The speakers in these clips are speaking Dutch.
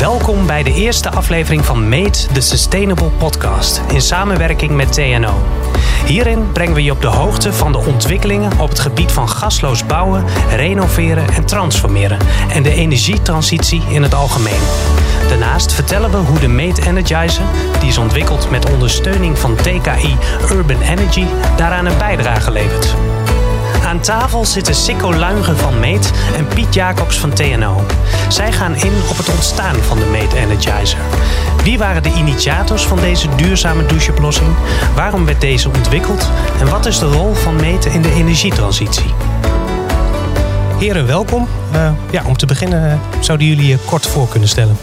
Welkom bij de eerste aflevering van Made the Sustainable Podcast in samenwerking met TNO. Hierin brengen we je op de hoogte van de ontwikkelingen op het gebied van gasloos bouwen, renoveren en transformeren en de energietransitie in het algemeen. Daarnaast vertellen we hoe de Made Energizer, die is ontwikkeld met ondersteuning van TKI Urban Energy, daaraan een bijdrage levert. Aan tafel zitten Sikko Luigen van Meet en Piet Jacobs van TNO. Zij gaan in op het ontstaan van de Meet Energizer. Wie waren de initiators van deze duurzame doucheoplossing? Waarom werd deze ontwikkeld? En wat is de rol van meten in de energietransitie? Heren, welkom. Uh, ja, om te beginnen eh, zouden jullie je kort voor kunnen stellen.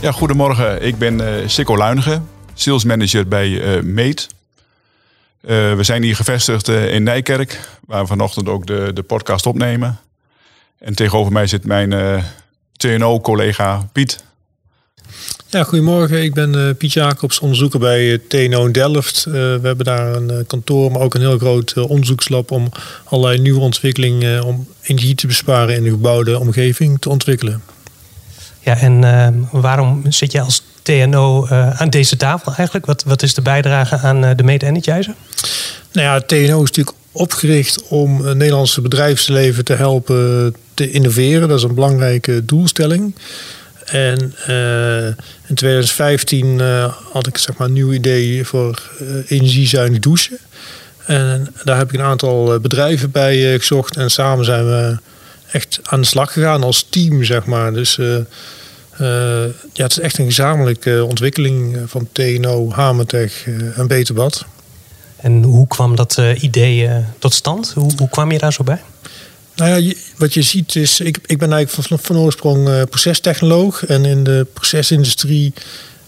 Ja, goedemorgen. Ik ben uh, Sikko Luinigen, sales manager bij uh, Meet. Uh, we zijn hier gevestigd uh, in Nijkerk, waar we vanochtend ook de, de podcast opnemen. En tegenover mij zit mijn uh, TNO-collega Piet. Ja, goedemorgen. Ik ben Piet Jacobs, onderzoeker bij TNO Delft. we hebben daar een kantoor, maar ook een heel groot onderzoekslab om allerlei nieuwe ontwikkelingen om energie te besparen in de gebouwde omgeving te ontwikkelen. Ja, en waarom zit je als TNO uh, aan deze tafel eigenlijk? Wat, wat is de bijdrage aan uh, de Made Energizer? Nou ja, TNO is natuurlijk opgericht om het Nederlandse bedrijfsleven te helpen te innoveren. Dat is een belangrijke doelstelling. En in 2015 had ik zeg maar, een nieuw idee voor energiezuinig douchen. En daar heb ik een aantal bedrijven bij gezocht. En samen zijn we echt aan de slag gegaan als team, zeg maar. Dus ja, het is echt een gezamenlijke ontwikkeling van TNO, Hamertech en Beterbad. En hoe kwam dat idee tot stand? Hoe, hoe, kwam je daar zo bij? Nou ja, wat je ziet is, ik, ik ben eigenlijk van, van oorsprong procestechnoloog. En in de procesindustrie,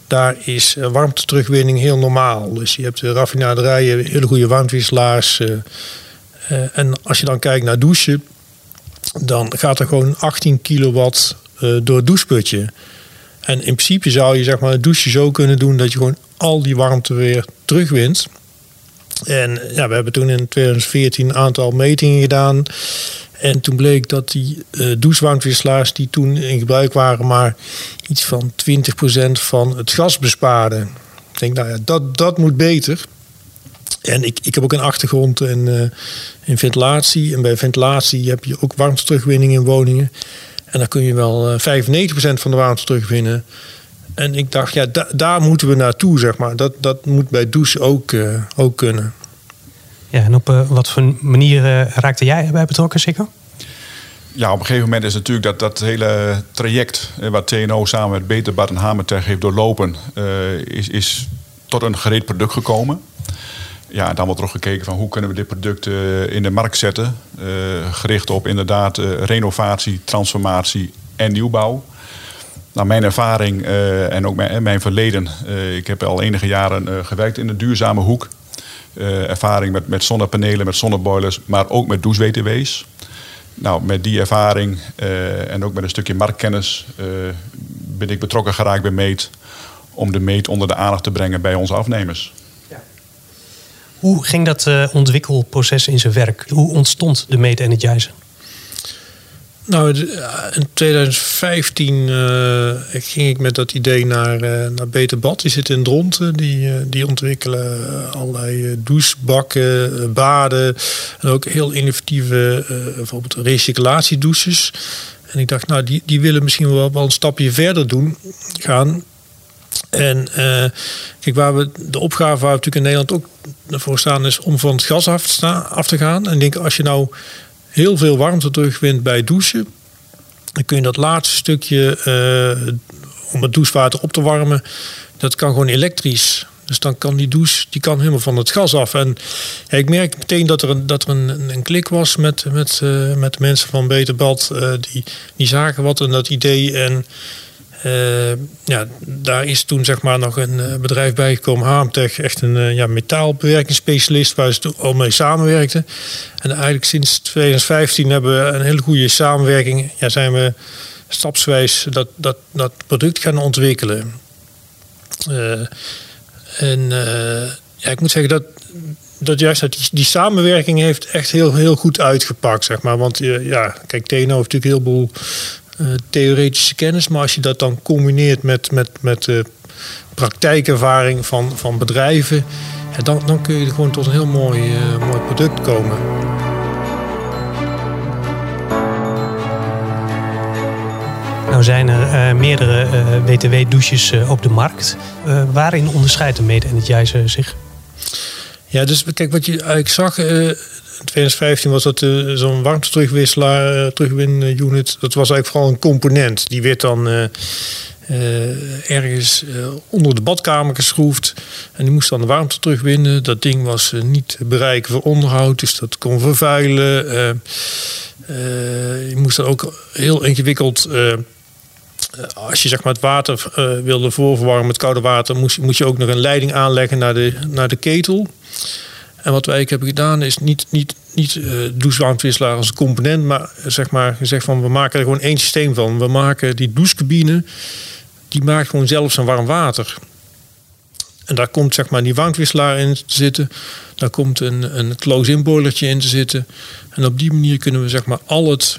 daar is warmteterugwinning heel normaal. Dus je hebt de raffinaderijen, hele goede warmtewisselaars. en als je dan kijkt naar douchen, dan gaat er gewoon 18 kilowatt uh, door het doucheputje. En in principe zou je zeg maar, het douchen zo kunnen doen dat je gewoon al die warmte weer terugwint. En ja, we hebben toen in 2014 een aantal metingen gedaan. En toen bleek dat die uh, douchewarmtewisselaars die toen in gebruik waren, maar iets van 20% van het gas bespaarden. Ik denk, nou ja, dat, dat moet beter. En ik, ik heb ook een achtergrond in, uh, in ventilatie. En bij ventilatie heb je ook warmte-terugwinning in woningen. En dan kun je wel 95% eh, van de warmte terugwinnen. En ik dacht, ja, da daar moeten we naartoe, zeg maar. Dat, dat moet bij douche ook, uh, ook kunnen. Ja, en op uh, wat voor manier raakte jij bij betrokken, Sikko? Ja, op een gegeven moment is natuurlijk dat, dat hele traject... wat TNO samen met Beterbad en Hamertech heeft doorlopen... is, is tot een gereed product gekomen ja, dan wordt er ook gekeken van hoe kunnen we dit product uh, in de markt zetten. Uh, gericht op inderdaad uh, renovatie, transformatie en nieuwbouw. Nou, mijn ervaring en ook mijn, mijn verleden. ik heb al enige jaren gewerkt in de duurzame hoek. ervaring met, met zonnepanelen, met zonneboilers, maar ook met douche-WTW's. Nou, met die ervaring en ook met een stukje marktkennis ben ik betrokken geraakt bij Meet. Om de Meet onder de aandacht te brengen bij onze afnemers. Hoe ging dat uh, ontwikkelproces in zijn werk? Hoe ontstond de Made Energizer? Nou, in 2015 uh, ging ik met dat idee naar, naar Beter Bad. Die zit in Dronten. Die, die ontwikkelen allerlei douchebakken, baden. En ook heel innovatieve, bijvoorbeeld recyclatiedouches. En ik dacht, nou, die, die willen misschien wel, wel een stapje verder doen gaan. En uh, kijk, waar we de opgave waar we natuurlijk in Nederland ook voor staan, is om van het gas af te, gaan. En ik denk, als je nou heel veel warmte terugwint bij douchen, dan kun je dat laatste stukje uh, om het douchewater op te warmen, dat kan gewoon elektrisch. Dus dan kan die douche die kan helemaal van het gas af. En ik merk meteen dat er een, dat er een, een klik was met, met, uh, met mensen van Beterbad. Uh, die, die zagen wat in dat idee. En uh, ja, daar is toen zeg maar nog een uh, bedrijf bijgekomen, Haamtech, echt een uh, ja, metaalbewerkingsspecialist waar ze al mee samenwerkten. En eigenlijk sinds 2015 hebben we een hele goede samenwerking. Ja, zijn we stapswijs dat, dat, dat product gaan ontwikkelen. en ja, ik moet zeggen dat, dat juist dat die, die, samenwerking heeft echt heel, heel goed uitgepakt, zeg maar. Want ja, kijk, TNO heeft natuurlijk heel veel theoretische kennis. Maar als je dat dan combineert met, met, met de praktijkervaring van, van bedrijven, dan, dan kun je er gewoon tot een heel mooi, mooi product komen. Nou zijn er meerdere WTW-douches op de markt. waarin onderscheidt de Made Energizer zich? Ja, dus kijk, wat je eigenlijk zag, uh, 2015 was dat uh, zo'n warmte-terugwisselaar, uh, terugwin-unit. Dat was eigenlijk vooral een component. Die werd dan ergens onder de badkamer geschroefd. En die moest dan de warmte terugwinnen. Dat ding was niet bereiken voor onderhoud, dus dat kon vervuilen. je moest dan ook heel ingewikkeld als je zeg maar, het water wilde voorverwarmen met koude water, moest, moest je ook nog een leiding aanleggen naar de, naar de ketel. En wat wij eigenlijk hebben gedaan is niet, niet, niet uh, als component, maar zeg maar gezegd van we maken er gewoon één systeem van. We maken die douchecabine, die maakt gewoon zelf zijn warm water. En daar komt zeg maar die warmtewisselaar in te zitten. Daar komt een, een close-in boilertje in te zitten. En op die manier kunnen we zeg maar al het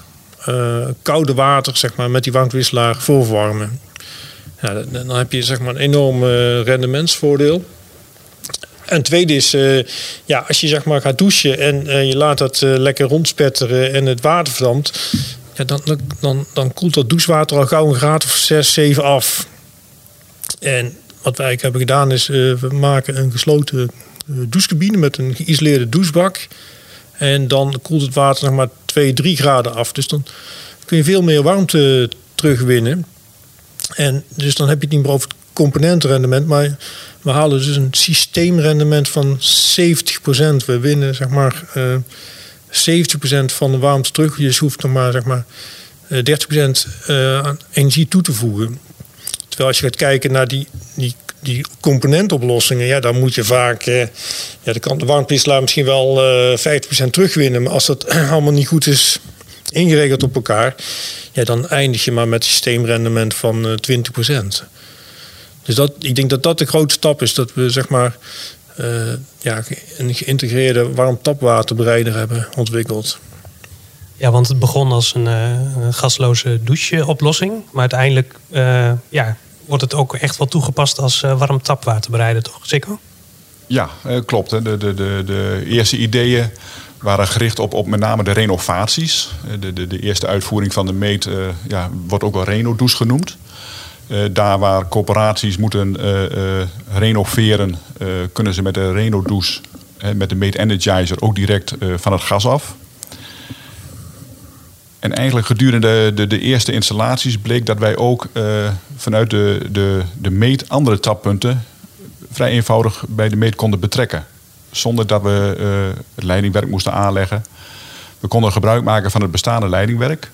uh, koude water zeg maar, met die warmtewisselaar voorverwarmen. Ja, dan heb je zeg maar, een enorm rendementsvoordeel. En tweede is, uh, ja, als je zeg maar gaat douchen en uh, je laat dat uh, lekker rondspetteren en het water verdampt, ja, dan, dan, dan koelt dat douchewater al gauw een graad of 6, 7 af. En wat wij eigenlijk hebben gedaan is, we maken een gesloten douchecabine met een geïsoleerde douchebak. En dan koelt het water nog maar 2, 3 graden af. Dus dan kun je veel meer warmte terugwinnen. En dus dan heb je het niet meer over het componentenrendement, maar we halen dus een systeemrendement van 70%. We winnen zeg maar uh, eh, 70% van de warmte terug. Je hoeft nog maar zeg maar 30% uh, eh, aan energie toe te voegen. Terwijl als je gaat kijken naar die, die, die componentoplossingen, ja, dan moet je vaak, uh, ja, kan de warmtewisselaar misschien wel uh, 50% terugwinnen. Maar als dat allemaal niet goed is ingeregeld op elkaar, ja, dan eindig je maar met systeemrendement van 20%. Dus dat, ik denk dat dat de grote stap is. Dat we zeg maar uh, ja, een geïntegreerde warm-tapwaterbereider hebben ontwikkeld. Ja, want het begon als een, uh, een gasloze doucheoplossing. Maar uiteindelijk uh, ja, wordt het ook echt wel toegepast als warm tapwaterbereider, toch, Sikko? Ja, klopt. Hè. De, de, de, de eerste ideeën waren gericht op, op met name de renovaties. De, de, de eerste uitvoering van de meet ja, wordt ook wel Reno-douche genoemd. Uh, daar waar corporaties moeten uh, uh, renoveren, kunnen ze met de Reno-douche, met de Mate Energizer, ook direct van het gas af. En eigenlijk gedurende de, de, eerste installaties bleek dat wij ook vanuit de, de, de meet andere tappunten vrij eenvoudig bij de meet konden betrekken. Zonder dat we het leidingwerk moesten aanleggen. We konden gebruik maken van het bestaande leidingwerk.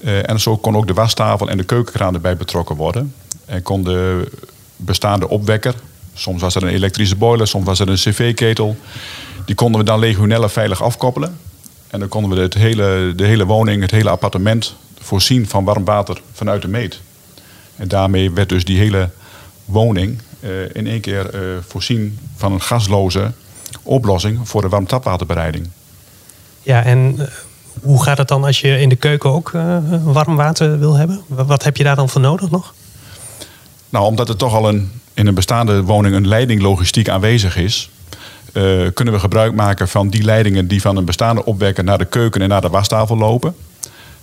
Uh, en zo kon ook de wastafel en de keukenkraan erbij betrokken worden. En kon de bestaande opwekker, soms was er een elektrische boiler, soms was er een cv-ketel, die konden we dan legionella veilig afkoppelen. En dan konden we het hele, de hele woning, het hele appartement voorzien van warm water vanuit de meet. En daarmee werd dus die hele woning uh, in één keer uh, voorzien van een gasloze oplossing voor de warmtapwaterbereiding. Ja, en hoe gaat het dan als je in de keuken ook uh, warm water wil hebben? Wat heb je daar dan voor nodig nog? Nou, omdat er toch al een, in een bestaande woning een leidinglogistiek aanwezig is, uh, kunnen we gebruik maken van die leidingen die van een bestaande opwekker naar de keuken en naar de wastafel lopen.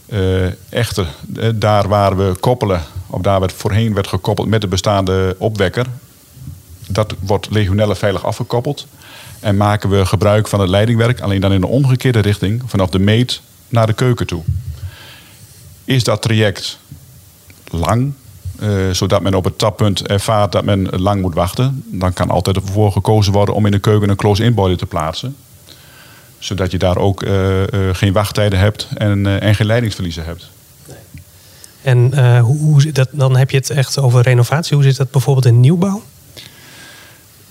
Uh, echter, daar waar we koppelen, of daar waar het voorheen werd gekoppeld met de bestaande opwekker, dat wordt legionelle veilig afgekoppeld. En maken we gebruik van het leidingwerk, alleen dan in de omgekeerde richting, vanaf de meet naar de keuken toe. Is dat traject lang, uh, zodat men op het tappunt ervaart dat men lang moet wachten, dan kan altijd ervoor gekozen worden om in de keuken een close-in boiler te plaatsen. Zodat je daar ook uh, uh, geen wachttijden hebt en, en geen leidingsverliezen hebt. En hoe, hoe dat, dan heb je het echt over renovatie. Hoe zit dat bijvoorbeeld in nieuwbouw?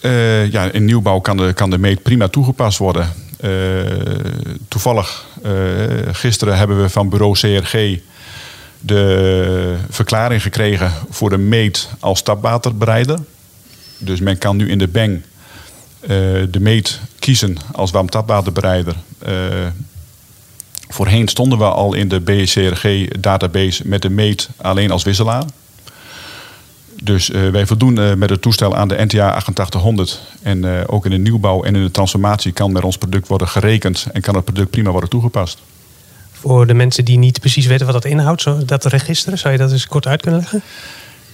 Uh, ja, in nieuwbouw kan de, kan de meet prima toegepast worden. Uh, toevallig, uh, gisteren hebben we van bureau CRG de verklaring gekregen voor de meet als tapwaterbereider. Dus men kan nu in de bang de meet kiezen als warmtapwaterbereider. Voorheen stonden we al in de BCRG-database met de meet alleen als wisselaar. Dus uh, wij voldoen uh, met het toestel aan de NTA 8800. En uh, ook in de nieuwbouw en in de transformatie kan met ons product worden gerekend en kan het product prima worden toegepast. Voor de mensen die niet precies weten wat dat inhoudt, zo, dat register, zou je dat eens kort uit kunnen leggen?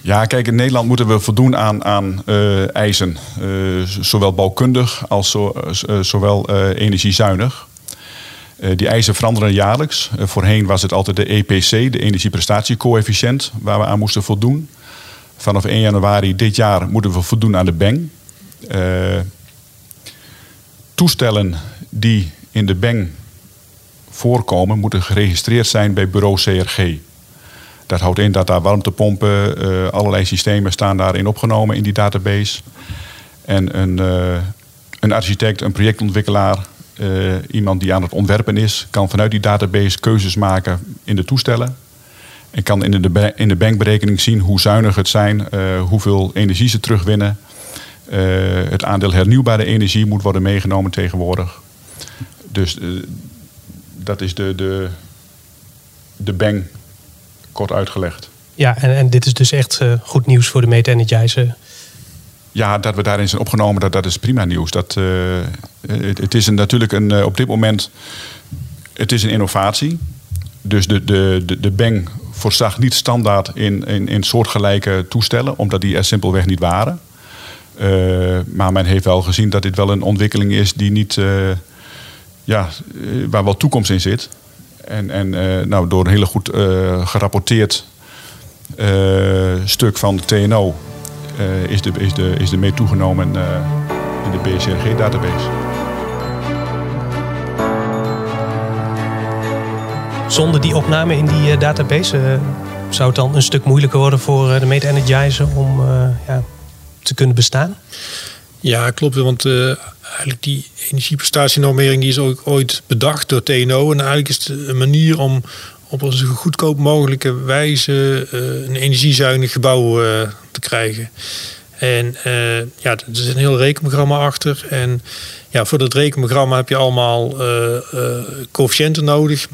Ja, kijk, in Nederland moeten we voldoen aan, aan eisen. zowel bouwkundig als zo, zowel energiezuinig. die eisen veranderen jaarlijks. voorheen was het altijd de EPC, de energieprestatiecoëfficiënt, waar we aan moesten voldoen. Vanaf 1 januari dit jaar moeten we voldoen aan de BENG. Uh, toestellen die in de BENG voorkomen, moeten geregistreerd zijn bij bureau CRG. Dat houdt in dat daar warmtepompen, uh, allerlei systemen staan daarin opgenomen in die database. En een, uh, een architect, een projectontwikkelaar, iemand die aan het ontwerpen is, kan vanuit die database keuzes maken in de toestellen. Ik kan in de, in de bankberekening zien hoe zuinig het zijn, uh, hoeveel energie ze terugwinnen. Uh, het aandeel hernieuwbare energie moet worden meegenomen tegenwoordig. Dus uh, dat is de, de, de bank kort uitgelegd. Ja, en, en dit is dus echt goed nieuws voor de Meta Energizer. Ja, dat we daarin zijn opgenomen, dat, dat is prima nieuws. Dat, het, het, is een, natuurlijk een, op dit moment het is een innovatie. Dus de, de, de, de bank voorzag niet standaard in, in, in soortgelijke toestellen, omdat die er simpelweg niet waren. Uh, maar men heeft wel gezien dat dit wel een ontwikkeling is die niet, uh, ja, waar wel toekomst in zit. En, en nou, door een hele goed gerapporteerd stuk van de TNO is, de, is, de, is de mee toegenomen in de BCRG-database. Zonder die opname in die uh, database uh, zou het dan een stuk moeilijker worden voor uh, de Meta Energizer om ja, te kunnen bestaan? Ja, klopt. Want eigenlijk die energieprestatienormering die is ook ooit bedacht door TNO. En eigenlijk is het een manier om op een zo goedkoop mogelijke wijze een energiezuinig gebouw te krijgen. En ja, er is een heel rekenprogramma achter. En ja, voor dat rekenprogramma heb je allemaal coëfficiënten nodig.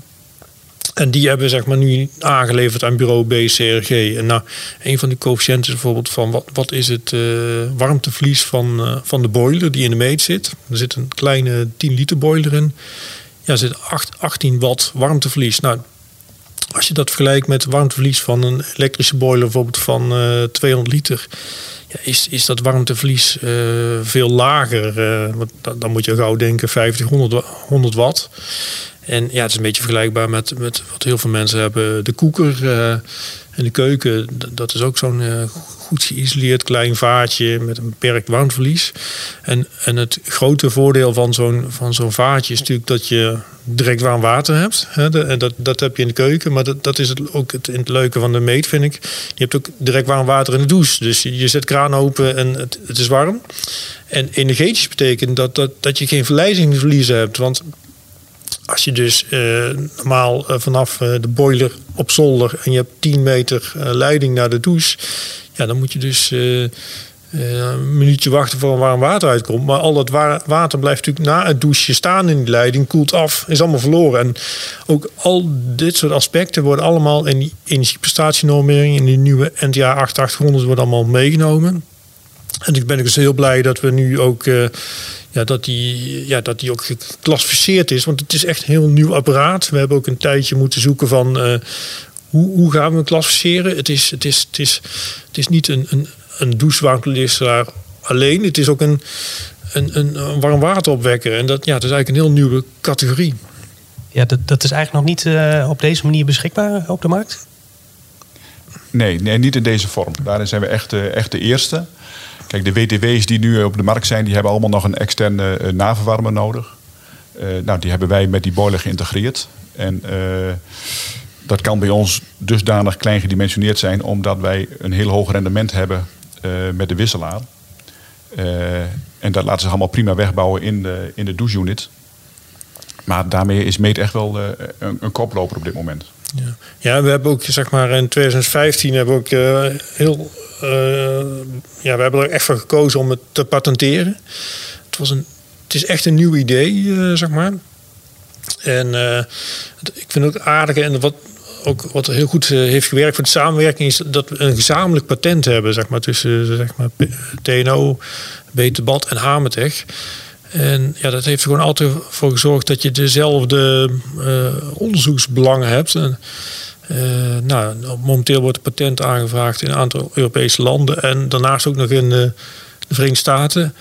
En die hebben zeg maar nu aangeleverd aan bureau BCRG. En nou, een van die coëfficiënten is bijvoorbeeld van wat, wat is het uh, warmteverlies van, uh, van de boiler die in de meet zit. Er zit een kleine 10 liter boiler in. Ja, er zit 8, 18 watt warmteverlies. Nou, als je dat vergelijkt met warmteverlies van een elektrische boiler bijvoorbeeld van uh, eh, 200 liter, ja, is, is dat warmteverlies veel lager. Dan, dan, moet je gauw denken 50, 100, 100 watt. En ja, het is een beetje vergelijkbaar met, met wat heel veel mensen hebben. De koeker uh, en de keuken, dat is ook zo'n uh, goed geïsoleerd klein vaatje met een beperkt warmteverlies. En, en het grote voordeel van zo'n, van zo'n vaatje is natuurlijk dat je direct warm water hebt. Hè? dat, dat heb je in de keuken, maar dat, dat is het, ook het, het leuke van de meet, vind ik. Je hebt ook direct warm water in de douche. Dus je, je zet kraan open en het, het is warm. En energetisch betekent dat, dat, dat je geen verlijzingsverliezen hebt. Want als je dus uh, normaal uh, vanaf uh, de boiler op zolder en je hebt 10 meter leiding naar de douche, ja, dan moet je dus een minuutje wachten voor warm water uitkomt. Maar al dat wa water blijft natuurlijk na het douchen staan in die leiding, koelt af, is allemaal verloren. En ook al dit soort aspecten worden allemaal in die energieprestatienormering, in die nieuwe NTA 8800 worden allemaal meegenomen. En ik ben dus heel blij dat we nu ook ja, dat, die, ja, dat die ook geclassificeerd is. Want het is echt een heel nieuw apparaat. We hebben ook een tijdje moeten zoeken van uh, hoe, hoe gaan we hem klassificeren. Het is, het is, het is, het is niet een, een, een alleen. Het is ook een, een, een warmwateropwekker. En dat, ja, het is eigenlijk een heel nieuwe categorie. Ja, dat, dat is eigenlijk nog niet uh, op deze manier beschikbaar op de markt? Nee, nee, niet in deze vorm. Daarin zijn we echt, echt de eerste. Kijk, de WTW's die nu op de markt zijn, die hebben allemaal nog een externe uh, naverwarmer nodig. Uh, nou, die hebben wij met die boiler geïntegreerd. En uh, dat kan bij ons dusdanig klein gedimensioneerd zijn, omdat wij een heel hoog rendement hebben met de wisselaar. en dat laten zich allemaal prima wegbouwen in de, in de douche-unit. Maar daarmee is Meet echt wel een, een koploper op dit moment. Ja. ja, we hebben ook zeg maar in 2015 hebben we ook uh, heel uh, ja, we hebben er echt voor gekozen om het te patenteren. Het was een, het is echt een nieuw idee, uh, zeg maar. En ik vind het ook aardig en wat, ook wat heel goed heeft gewerkt voor de samenwerking is dat we een gezamenlijk patent hebben, zeg maar, tussen zeg maar, TNO, Beterbad en Hamertech. En ja, dat heeft er gewoon altijd voor gezorgd dat je dezelfde onderzoeksbelangen hebt. En, uh, nou, momenteel wordt het patent aangevraagd in een aantal Europese landen en daarnaast ook nog in de, de Verenigde Staten.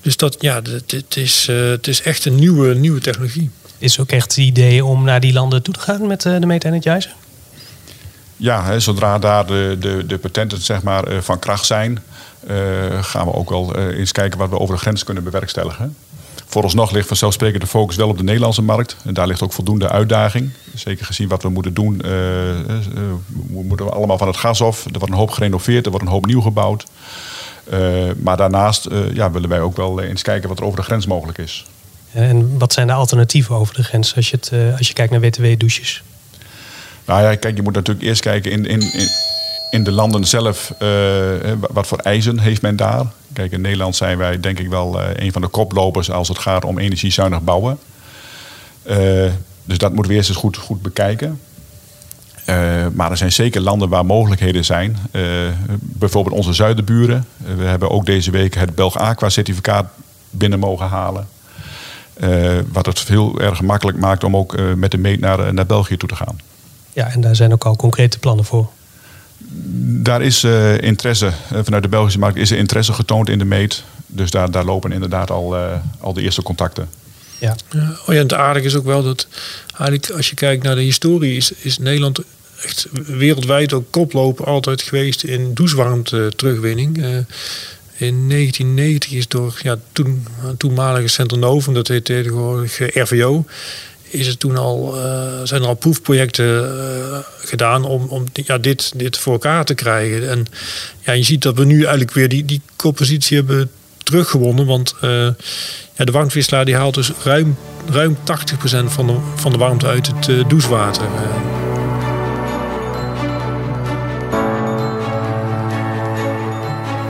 Dus dat, ja, het is, uh, het is echt een nieuwe, nieuwe technologie. Is ook echt het idee om naar die landen toe te gaan met uh, de Meta Energizer? Ja, hè, zodra daar de, de, de patenten zeg maar, van kracht zijn, gaan we ook wel eens kijken wat we over de grens kunnen bewerkstelligen. Vooralsnog ligt vanzelfsprekend de focus wel op de Nederlandse markt. En daar ligt ook voldoende uitdaging. Zeker gezien wat we moeten doen. Uh, we moeten allemaal van het gas af. Er wordt een hoop gerenoveerd, er wordt een hoop nieuw gebouwd. Uh, maar daarnaast ja, willen wij ook wel eens kijken wat er over de grens mogelijk is. En wat zijn de alternatieven over de grens als je, het, als je kijkt naar WTW-douches? Nou ja, kijk, je moet natuurlijk eerst kijken in, in, in in de landen zelf, uh, wat voor eisen heeft men daar? Kijk, in Nederland zijn wij denk ik wel uh, een van de koplopers als het gaat om energiezuinig bouwen. Dus dat moeten we eerst eens goed, goed bekijken. maar er zijn zeker landen waar mogelijkheden zijn. bijvoorbeeld onze zuidenburen. we hebben ook deze week het Belg Aqua certificaat binnen mogen halen. wat het heel erg makkelijk maakt om ook met de meet naar, naar België toe te gaan. Ja, en daar zijn ook al concrete plannen voor daar is uh, interesse, uh, vanuit de Belgische markt is er interesse getoond in de meet. Dus daar, daar lopen inderdaad al, uh, al de eerste contacten. Ja. ja. Oh ja, en het aardige is ook wel dat eigenlijk als je kijkt naar de historie, is, is Nederland echt wereldwijd ook koploper altijd geweest in douchewarmte terugwinning. in 1990 is door ja, toen, toenmalige Centronovum, dat heet tegenwoordig RVO, is er toen al, uh, zijn er al proefprojecten uh, gedaan om, om ja, dit, dit voor elkaar te krijgen. En ja, je ziet dat we nu eigenlijk weer die, die koppositie hebben teruggewonnen. Want uh, ja, de warmtewisselaar die haalt dus ruim, ruim 80% van de, van de warmte uit het douchewater.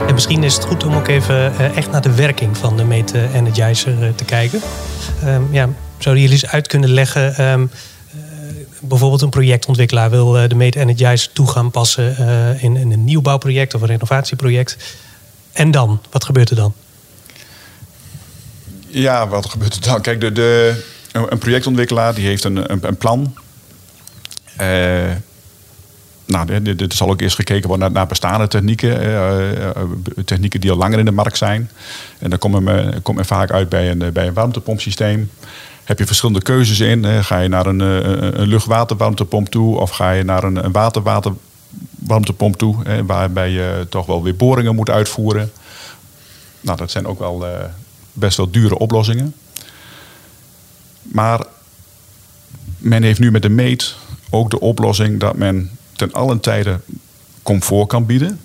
En misschien is het goed om ook even echt naar de werking van de Mate Energizer te kijken. Ehm, ja, Zouden jullie eens uit kunnen leggen? Um, bijvoorbeeld een projectontwikkelaar wil uh, de Mate Energizer toe gaan passen uh, in, in, een nieuwbouwproject of een renovatieproject. En dan? Wat gebeurt er dan? Ja, wat gebeurt er dan? Kijk, de, de, een projectontwikkelaar die heeft een, een, plan. Uh, nou, er zal ook eerst gekeken worden naar, bestaande technieken. Technieken die al langer in de markt zijn. En dan komt men, komt men vaak uit bij een, bij een warmtepompsysteem heb je verschillende keuzes in. Ga je naar een, eh, een lucht-waterwarmtepomp toe of ga je naar een, een water-waterwarmtepomp toe, waarbij je toch wel weer boringen moet uitvoeren. Nou, dat zijn ook wel eh, best wel dure oplossingen. Maar men heeft nu met de meet ook de oplossing dat men ten allen tijde comfort kan bieden.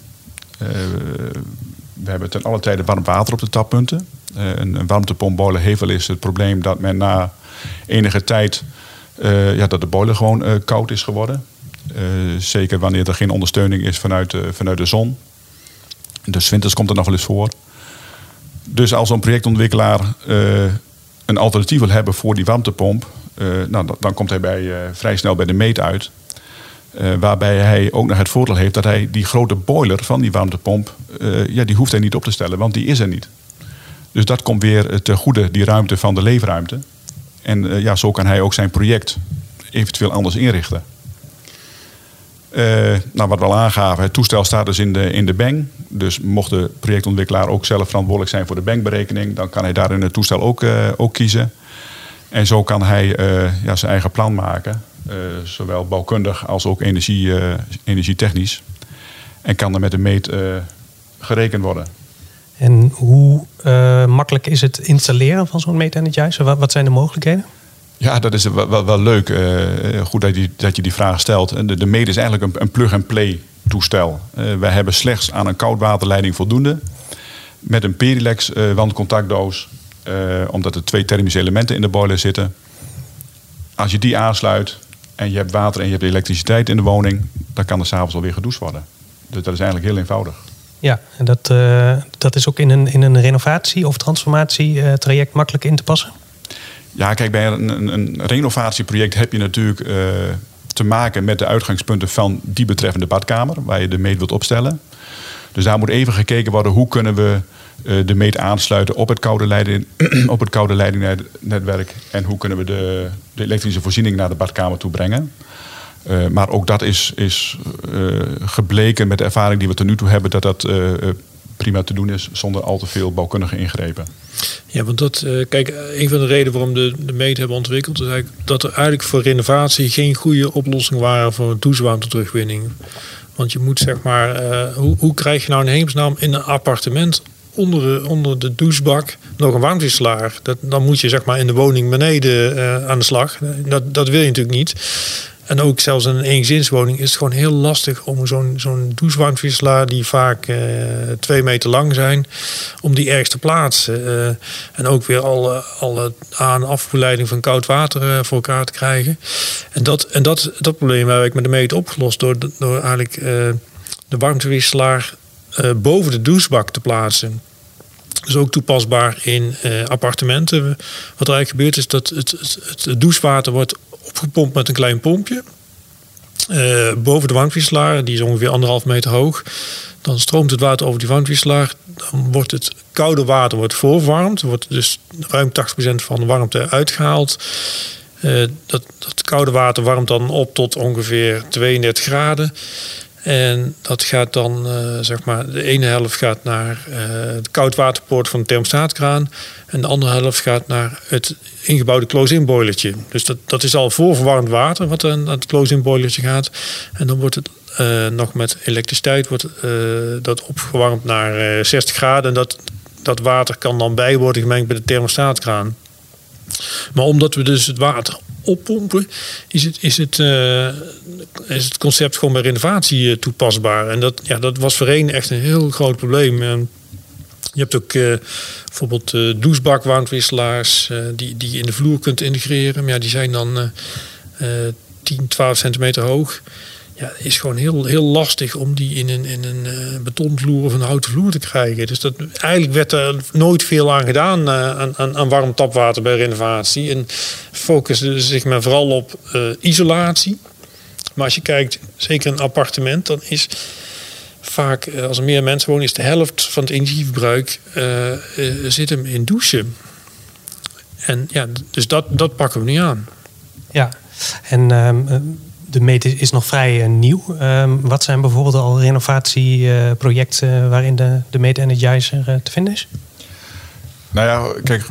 We hebben ten alle tijde warm water op de tappunten. Uh, een, een warmtepompboiler heeft wel eens het probleem dat men na enige tijd uh, ja, dat de boiler gewoon uh, koud is geworden. zeker wanneer er geen ondersteuning is vanuit, vanuit de zon. Dus winters komt er nog wel eens voor. Dus als een projectontwikkelaar een alternatief wil hebben voor die warmtepomp, nou, dan komt hij bij, vrij snel bij de meet uit. Waarbij hij ook nog het voordeel heeft dat hij die grote boiler van die warmtepomp, ja, die hoeft hij niet op te stellen, want die is er niet. Dus dat komt weer ten goede, die ruimte van de leefruimte. En uh, ja, zo kan hij ook zijn project eventueel anders inrichten. nou, wat we al aangaven, het toestel staat dus in de, in de bank. Dus mocht de projectontwikkelaar ook zelf verantwoordelijk zijn voor de bankberekening, dan kan hij daar in het toestel ook, ook kiezen. En zo kan hij ja, zijn eigen plan maken. Zowel bouwkundig als ook energie, energietechnisch. En kan er met de meet gerekend worden. En hoe makkelijk is het installeren van zo'n meetenergizer? Wat, wat zijn de mogelijkheden? Ja, dat is wel, wel, leuk. goed dat je, dat je die vraag stelt. De, de meet is eigenlijk een, een plug-and-play toestel. wij hebben slechts aan een koudwaterleiding voldoende. Met een Perilex wandcontactdoos. omdat er twee thermische elementen in de boiler zitten. Als je die aansluit, en je hebt water en je hebt elektriciteit in de woning, dan kan er s'avonds alweer gedoucht worden. Dus dat is eigenlijk heel eenvoudig. Ja, en dat, uh, dat is ook in een, in een renovatie- of transformatietraject makkelijk in te passen? Ja, kijk, bij een, een, renovatieproject heb je natuurlijk uh, te maken met de uitgangspunten van die betreffende badkamer, waar je de meet wilt opstellen. Dus daar moet even gekeken worden hoe kunnen we de meet aansluiten op het koude, leiding, op het koude leidingnetwerk en hoe kunnen we de, de elektrische voorziening naar de badkamer toe brengen. Uh, maar ook dat is, is gebleken met de ervaring die we tot nu toe hebben, dat dat prima te doen is zonder al te veel bouwkundige ingrepen. Ja, want dat, kijk, een van de redenen waarom de, de meet hebben ontwikkeld, is eigenlijk dat er eigenlijk voor renovatie geen goede oplossing waren voor douchewarmte Want je moet zeg maar, hoe, hoe krijg je nou een hemelsnaam in een appartement onder de, onder de douchebak nog een warmtewisselaar? Dat, dan moet je zeg maar in de woning beneden aan de slag. Dat, dat wil je natuurlijk niet. En ook zelfs in een eengezinswoning is het gewoon heel lastig om zo'n zo'n douchewarmtewisselaar, die vaak uh, twee meter lang zijn, om die ergens te plaatsen. Uh, en ook weer alle, alle aan- en van koud water uh, voor elkaar te krijgen. En dat, en dat, dat probleem heb ik met de meet opgelost door, door eigenlijk de warmtewisselaar boven de douchebak te plaatsen. Dus ook toepasbaar in appartementen. Wat er eigenlijk gebeurt is dat het, het, het douchewater wordt opgepompt met een klein pompje. Uh, boven de warmtewisselaar, die is ongeveer anderhalf meter hoog. Dan stroomt het water over die warmtewisselaar. Dan wordt het koude water wordt voorverwarmd. Er wordt dus ruim 80% van de warmte uitgehaald. Uh, dat, dat koude water warmt dan op tot ongeveer 32 graden. En dat gaat dan, uh, zeg maar, de ene helft gaat naar uh, de koudwaterpoort van de thermostaatkraan. En de andere helft gaat naar het ingebouwde close-in boilertje. Dus dat, dat is al voorverwarmd water wat naar het close-in boilertje gaat. En dan wordt het uh, nog met elektriciteit wordt, dat opgewarmd naar 60 graden. En dat, dat water kan dan bij worden gemengd bij de thermostaatkraan. Maar omdat we dus het water oppompen, is het, is het, uh, is het concept gewoon bij renovatie uh, toepasbaar. En dat, ja, dat was voor een echt een heel groot probleem. Uh, je hebt ook bijvoorbeeld douchebakwarmtewisselaars die, die je in de vloer kunt integreren. Maar ja, die zijn dan 10, 12 centimeter hoog ja, is gewoon heel, heel lastig om die in een, in een uh, betonvloer of een houten vloer te krijgen. Dus dat, eigenlijk werd er nooit veel aan gedaan uh, aan, aan, warm tapwater bij renovatie. En focuste zich men vooral op uh, isolatie. Maar als je kijkt, zeker een appartement, dan is vaak, als er meer mensen wonen, is de helft van het energieverbruik zit hem in douchen. En ja, dus dat, dat pakken we nu aan. Ja, en ehm, de meet is nog vrij uh, nieuw. Uh, wat zijn bijvoorbeeld al renovatieprojecten waarin de, de Meet Energizer uh, te vinden is? Nou ja, kijk,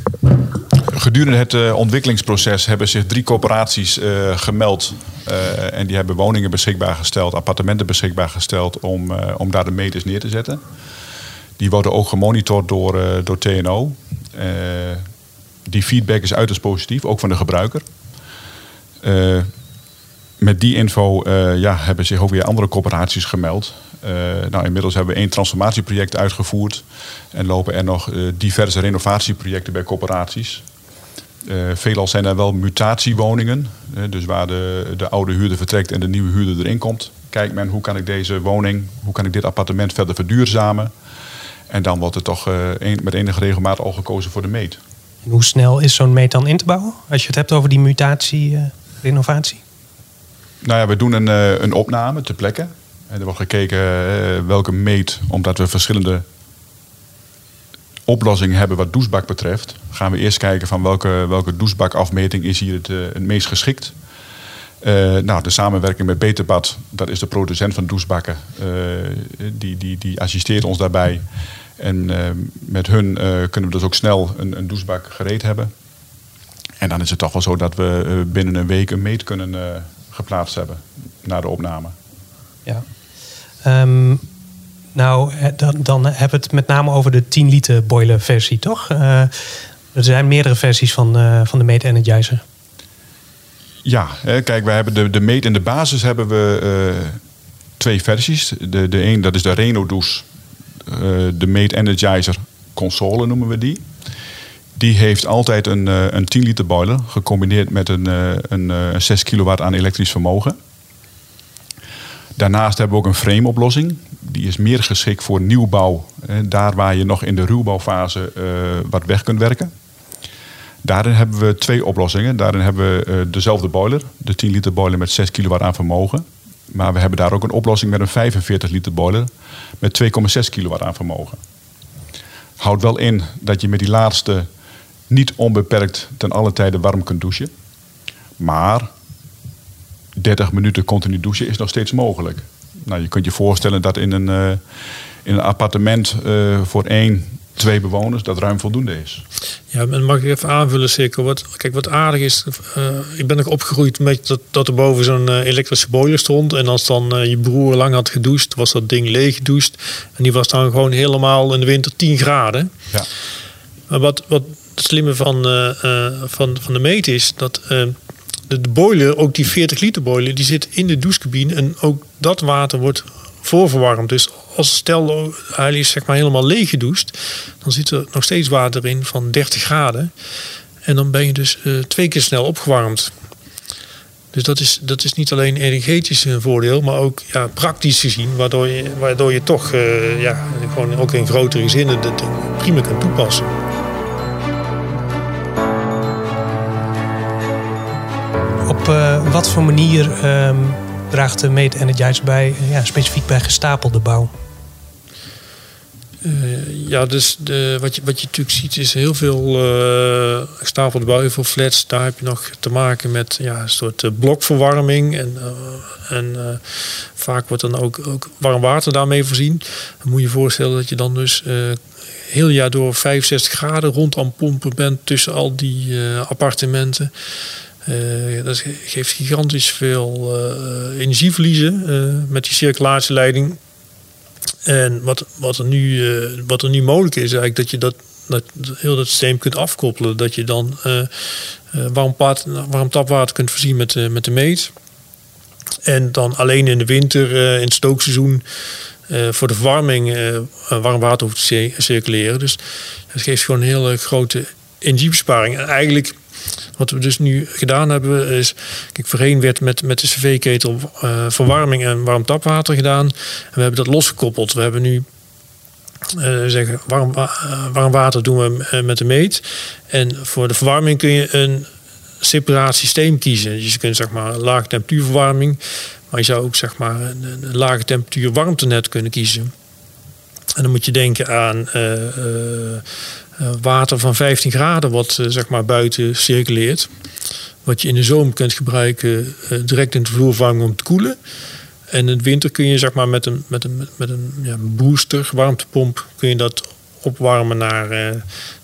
gedurende het ontwikkelingsproces hebben zich drie corporaties gemeld. en die hebben woningen beschikbaar gesteld, appartementen beschikbaar gesteld om, om daar de meters neer te zetten. Die worden ook gemonitord door, door TNO. die feedback is uiterst positief, ook van de gebruiker met die info uh, ja, hebben zich ook weer andere corporaties gemeld. Uh, nou, inmiddels hebben we één transformatieproject uitgevoerd. En lopen er nog uh, diverse renovatieprojecten bij corporaties. veelal zijn er wel mutatiewoningen. dus waar de, de oude huurder vertrekt en de nieuwe huurder erin komt. Kijkt men hoe kan ik deze woning, hoe kan ik dit appartement verder verduurzamen. En dan wordt er toch met enige regelmaat al gekozen voor de meet. Hoe snel is zo'n meet dan in te bouwen? Als je het hebt over die mutatie, renovatie? Nou ja, we doen een, uh, een opname ter plekke. En er wordt gekeken uh, welke meet, omdat we verschillende oplossingen hebben wat douchebak betreft, gaan we eerst kijken van welke, welke douchebakafmeting is hier het, uh, het meest geschikt. nou, de samenwerking met Beterbad, dat is de producent van douchebakken, die, die, die assisteert ons daarbij. En met hun kunnen we dus ook snel een, een douchebak gereed hebben. En dan is het toch wel zo dat we binnen een week een meet kunnen geplaatst hebben na de opname. Ja. Um, nou, dan, dan hebben we het met name over de 10 liter boiler versie, toch? Uh, er zijn meerdere versies van, uh, van de Mate Energizer. Ja, hè, kijk, wij hebben de, de Mate in de basis hebben we uh, twee versies. De, de een, dat is de Reno Douce. de Mate Energizer console noemen we die. Die heeft altijd een, eh, een 10 liter boiler gecombineerd met een, eh, een, eh, een 6 kilowatt aan elektrisch vermogen. Daarnaast hebben we ook een frameoplossing. Die is meer geschikt voor nieuwbouw. Daar waar je nog in de ruwbouwfase wat weg kunt werken. Daarin hebben we twee oplossingen. Daarin hebben we dezelfde boiler, de 10 liter boiler met 6 kilowatt aan vermogen. Maar we hebben daar ook een oplossing met een 45 liter boiler met 2,6 kilowatt aan vermogen. Houdt wel in dat je met die laatste niet onbeperkt ten alle tijde warm kunt douchen. Maar 30 minuten continu douchen is nog steeds mogelijk. Nou, je kunt je voorstellen dat in een, uh, in een appartement uh, voor één twee bewoners dat ruim voldoende is. Ja, en mag ik even aanvullen, zeker. Wat, kijk, wat aardig is, uh, ik ben ook opgegroeid met dat, dat er boven zo'n elektrische boiler stond. En als dan je broer lang had gedoucht, was dat ding leeg gedoucht. En die was dan gewoon helemaal in de winter 10 graden. Ja. Maar wat, wat het slimme van, van, van de meet is, dat de, de boiler, ook die 40 liter boiler, die zit in de douchecabine. En ook dat water wordt voorverwarmd. Dus als stel hij is zeg maar helemaal leeg gedoucht, dan zit er nog steeds water in van 30 graden. En dan ben je dus uh, twee keer snel opgewarmd. Dus dat is, dat is niet alleen energetisch een voordeel, maar ook ja, praktisch gezien, waardoor je, waardoor je toch ja, gewoon ook in grotere gezinnen dat prima kan toepassen. Uh, wat voor manier um, draagt de Mate Energizer bij, ja, specifiek bij gestapelde bouw? Uh, ja, dus de, wat, je, wat je natuurlijk ziet is heel veel gestapelde bouw, heel veel flats. Daar heb je nog te maken met ja, een soort blokverwarming. En, en vaak wordt dan ook, ook warm water daarmee voorzien. Dan moet je je voorstellen dat je dan dus heel jaar door 65 graden rond aan pompen bent tussen al die appartementen. Dat geeft gigantisch veel energieverliezen met die circulatieleiding en wat, wat, er nu, wat er nu mogelijk is, eigenlijk dat je dat, dat heel dat systeem kunt afkoppelen. Dat je dan warm, paard, warm tapwater kunt voorzien met, met de meet. En dan alleen in de winter, in het stookseizoen, voor de verwarming warm water hoeft te circuleren. Dus dat geeft gewoon een hele grote energiebesparing. En eigenlijk wat we dus nu gedaan hebben is... Kijk, voorheen werd met, met de cv-ketel uh, verwarming en warm tapwater gedaan. En we hebben dat losgekoppeld. We hebben nu uh, zeggen, warm, uh, warm water doen we met de meet. En voor de verwarming kun je een separaat systeem kiezen. Dus je kunt zeg maar lage temperatuurverwarming. Maar je zou ook zeg maar een, een lage temperatuur warmtenet kunnen kiezen. En dan moet je denken aan water van 15 graden wat uh, zeg maar buiten circuleert. Wat je in de zomer kunt gebruiken uh, direct in de vloerverwarming om te koelen. En in de winter kun je zeg maar met een, met een, met een ja, booster, warmtepomp, kun je dat opwarmen naar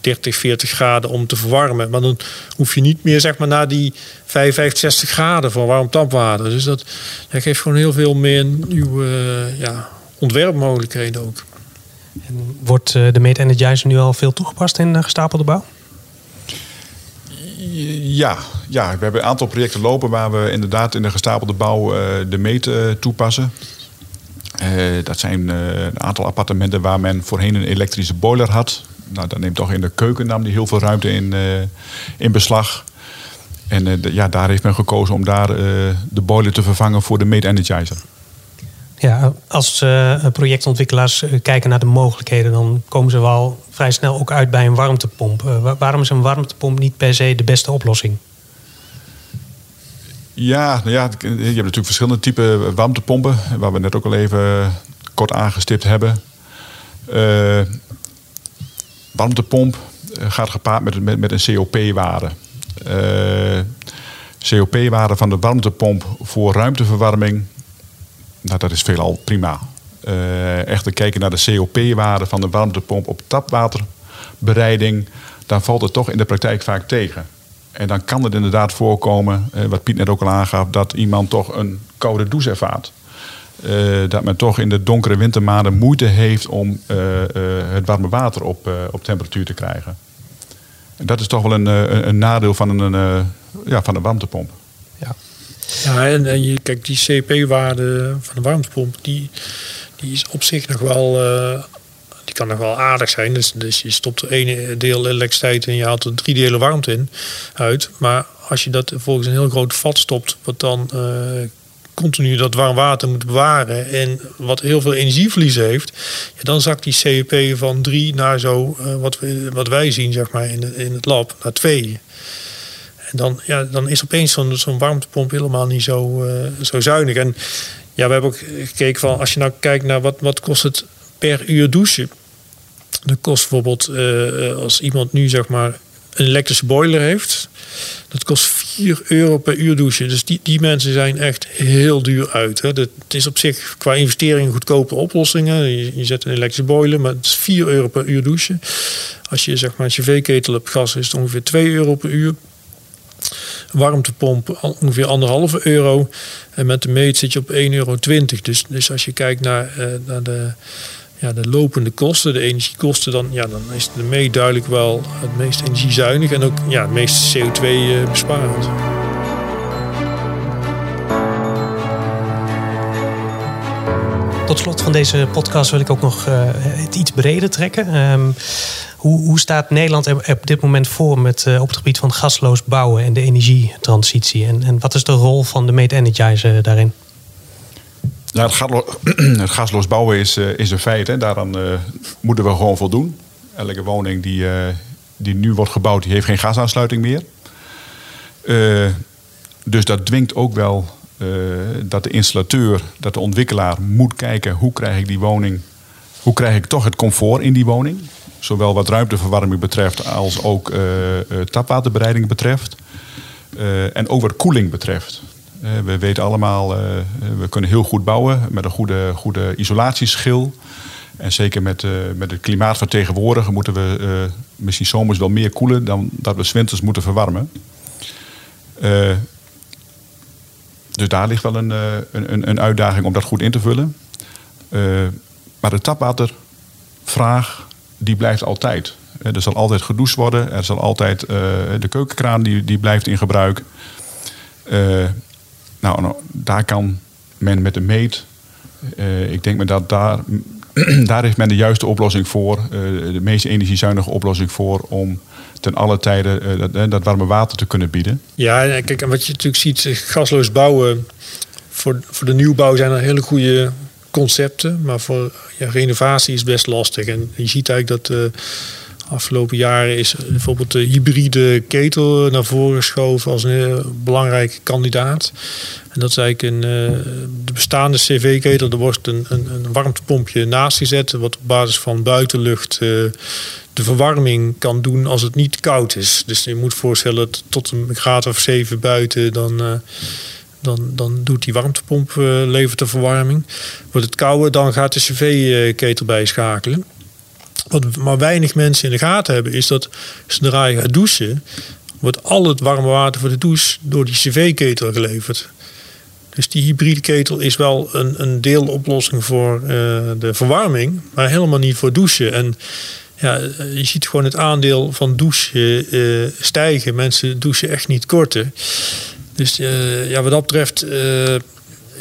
30, 40 graden om te verwarmen. Maar dan hoef je niet meer zeg maar, naar die 55, 60 graden van warm tapwater. Dus dat, dat geeft gewoon heel veel meer nieuwe ja, ontwerpmogelijkheden ook. Wordt eh, de Mate Energizer nu al veel toegepast in eh, gestapelde bouw? Ja, ja, we hebben een aantal projecten lopen waar we inderdaad in de gestapelde bouw uh, de meet toepassen. Uh, dat zijn een aantal appartementen waar men voorheen een elektrische boiler had. Nou, dat neemt toch in de keuken die heel veel ruimte in, in beslag. En ja, daar heeft men gekozen om daar de boiler te vervangen voor de Mate Energizer. Ja, als uh, projectontwikkelaars eh, kijken naar de mogelijkheden, dan komen ze wel vrij snel ook uit bij een warmtepomp. Uh, waarom is een warmtepomp niet per se de beste oplossing? Ja, nou ja, je hebt natuurlijk verschillende typen warmtepompen, waar we net ook al even kort aangestipt hebben. Warmtepomp gaat gepaard met, met, met een COP-waarde. COP-waarde van de warmtepomp voor ruimteverwarming nou, dat is veelal prima. Uh, echter kijken naar de COP-waarde van de warmtepomp op tapwaterbereiding, dan valt het toch in de praktijk vaak tegen. En dan kan het inderdaad voorkomen, uh, wat Piet net ook al aangaf, dat iemand toch een koude douche ervaart. Uh, dat men toch in de donkere wintermaanden moeite heeft om het warme water op, op temperatuur te krijgen. En dat is toch wel een, een, een nadeel van een, ja, van een warmtepomp. Ja. Ja, en, je, kijk, die CP-waarde van de warmtepomp, die, die is op zich nog wel, uh, die kan nog wel aardig zijn. Dus, dus je stopt er één deel elektriciteit en je haalt er drie delen warmte in uit. Maar als je dat volgens een heel groot vat stopt, wat dan uh, continu dat warm water moet bewaren en wat heel veel energieverlies heeft, dan zakt die CEP van 3 naar zo, uh, wat, we, wat wij zien zeg maar, in, in het lab, naar 2. Dan, ja, dan is opeens zo'n zo'n warmtepomp helemaal niet zo, uh, zo zuinig. En ja, we hebben ook gekeken van als je nou kijkt naar wat, wat kost het per uur douchen. Dat kost bijvoorbeeld uh, als iemand nu zeg maar een elektrische boiler heeft, dat kost 4 euro per uur douchen. Dus die, die mensen zijn echt heel duur uit. Hè. Dat, het is op zich qua investering goedkope oplossingen. Je, zet een elektrische boiler, maar het is 4 euro per uur douchen. Als je zeg maar een cv-ketel hebt gas, is het ongeveer 2 euro per uur. Warmtepomp ongeveer anderhalve euro. En met de meet zit je op 1,20 euro. Dus, dus als je kijkt naar, uh, naar de ja, de lopende kosten, de energiekosten, dan, ja, dan is de mee duidelijk wel het meest energiezuinig en ook ja, het meest CO2-besparend. Eh, Tot slot van deze podcast wil ik ook nog uh, het iets breder trekken. Um, hoe, hoe, staat Nederland er op dit moment voor met, uh, op het gebied van gasloos bouwen en de energietransitie? En, en wat is de rol van de Made Energizer daarin? Ja, het, gasloos bouwen is, uh, is een feit. Hè. Daaraan uh, moeten we gewoon voldoen. Elke woning die, die nu wordt gebouwd, die heeft geen gasaansluiting meer. dus dat dwingt ook wel dat de installateur, dat de ontwikkelaar moet kijken hoe krijg ik die woning, hoe krijg ik toch het comfort in die woning. Zowel wat ruimteverwarming betreft als ook tapwaterbereiding betreft. en ook wat koeling betreft. Eh, we weten allemaal, we kunnen heel goed bouwen met een goede, goede isolatieschil. En zeker met, met het klimaat van tegenwoordig moeten we misschien zomers wel meer koelen dan dat we winters moeten verwarmen. dus daar ligt wel een, een, een, uitdaging om dat goed in te vullen. maar de tapwatervraag, die blijft altijd. Er zal altijd gedoucht worden. Er zal altijd de keukenkraan die, die blijft in gebruik. Nou, nou, daar kan men met de meet. Ik denk dat daar, daar heeft men de juiste oplossing voor. De meest energiezuinige oplossing voor om ten alle tijden dat, dat, warme water te kunnen bieden. Ja, kijk, en wat je natuurlijk ziet, gasloos bouwen. Voor, voor de nieuwbouw zijn er hele goede concepten. Maar voor ja, renovatie is best lastig. En je ziet eigenlijk dat afgelopen jaren is bijvoorbeeld de hybride ketel naar voren geschoven als een belangrijke kandidaat. En dat is eigenlijk een, eh, de bestaande cv-ketel. Er wordt een, een, een, warmtepompje naast gezet, wat op basis van buitenlucht de verwarming kan doen als het niet koud is. Dus je moet voorstellen dat tot een graad of 7 buiten, dan, dan, dan doet die warmtepomp levert de verwarming. Wordt het kouder, dan gaat de cv-ketel bijschakelen. Wat maar weinig mensen in de gaten hebben, is dat zodra je gaat douchen, wordt al het warme water voor de douche door die cv-ketel geleverd. Dus die hybride ketel is wel een, een deeloplossing voor uh, de verwarming, maar helemaal niet voor douchen. En ja, je ziet gewoon het aandeel van douchen uh, stijgen. Mensen douchen echt niet korter. Dus uh, ja, wat dat betreft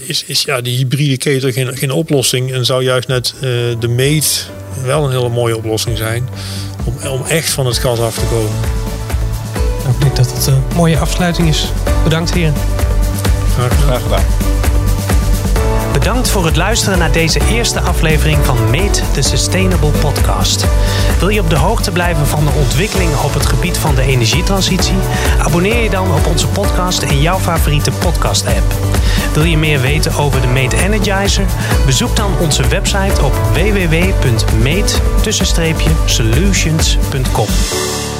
is, is ja, die hybride ketel geen, geen oplossing. En zou juist net de meet wel een hele mooie oplossing zijn. Om, om echt van het gas af te komen. Nou, ik denk dat het een mooie afsluiting is. Bedankt heren. Graag gedaan. Graag gedaan. Bedankt voor het luisteren naar deze eerste aflevering van Meet the Sustainable Podcast. Wil je op de hoogte blijven van de ontwikkelingen op het gebied van de energietransitie? Abonneer je dan op onze podcast in jouw favoriete podcast-app. Wil je meer weten over de Mate Energizer? Bezoek dan onze website op www.meet-solutions.com.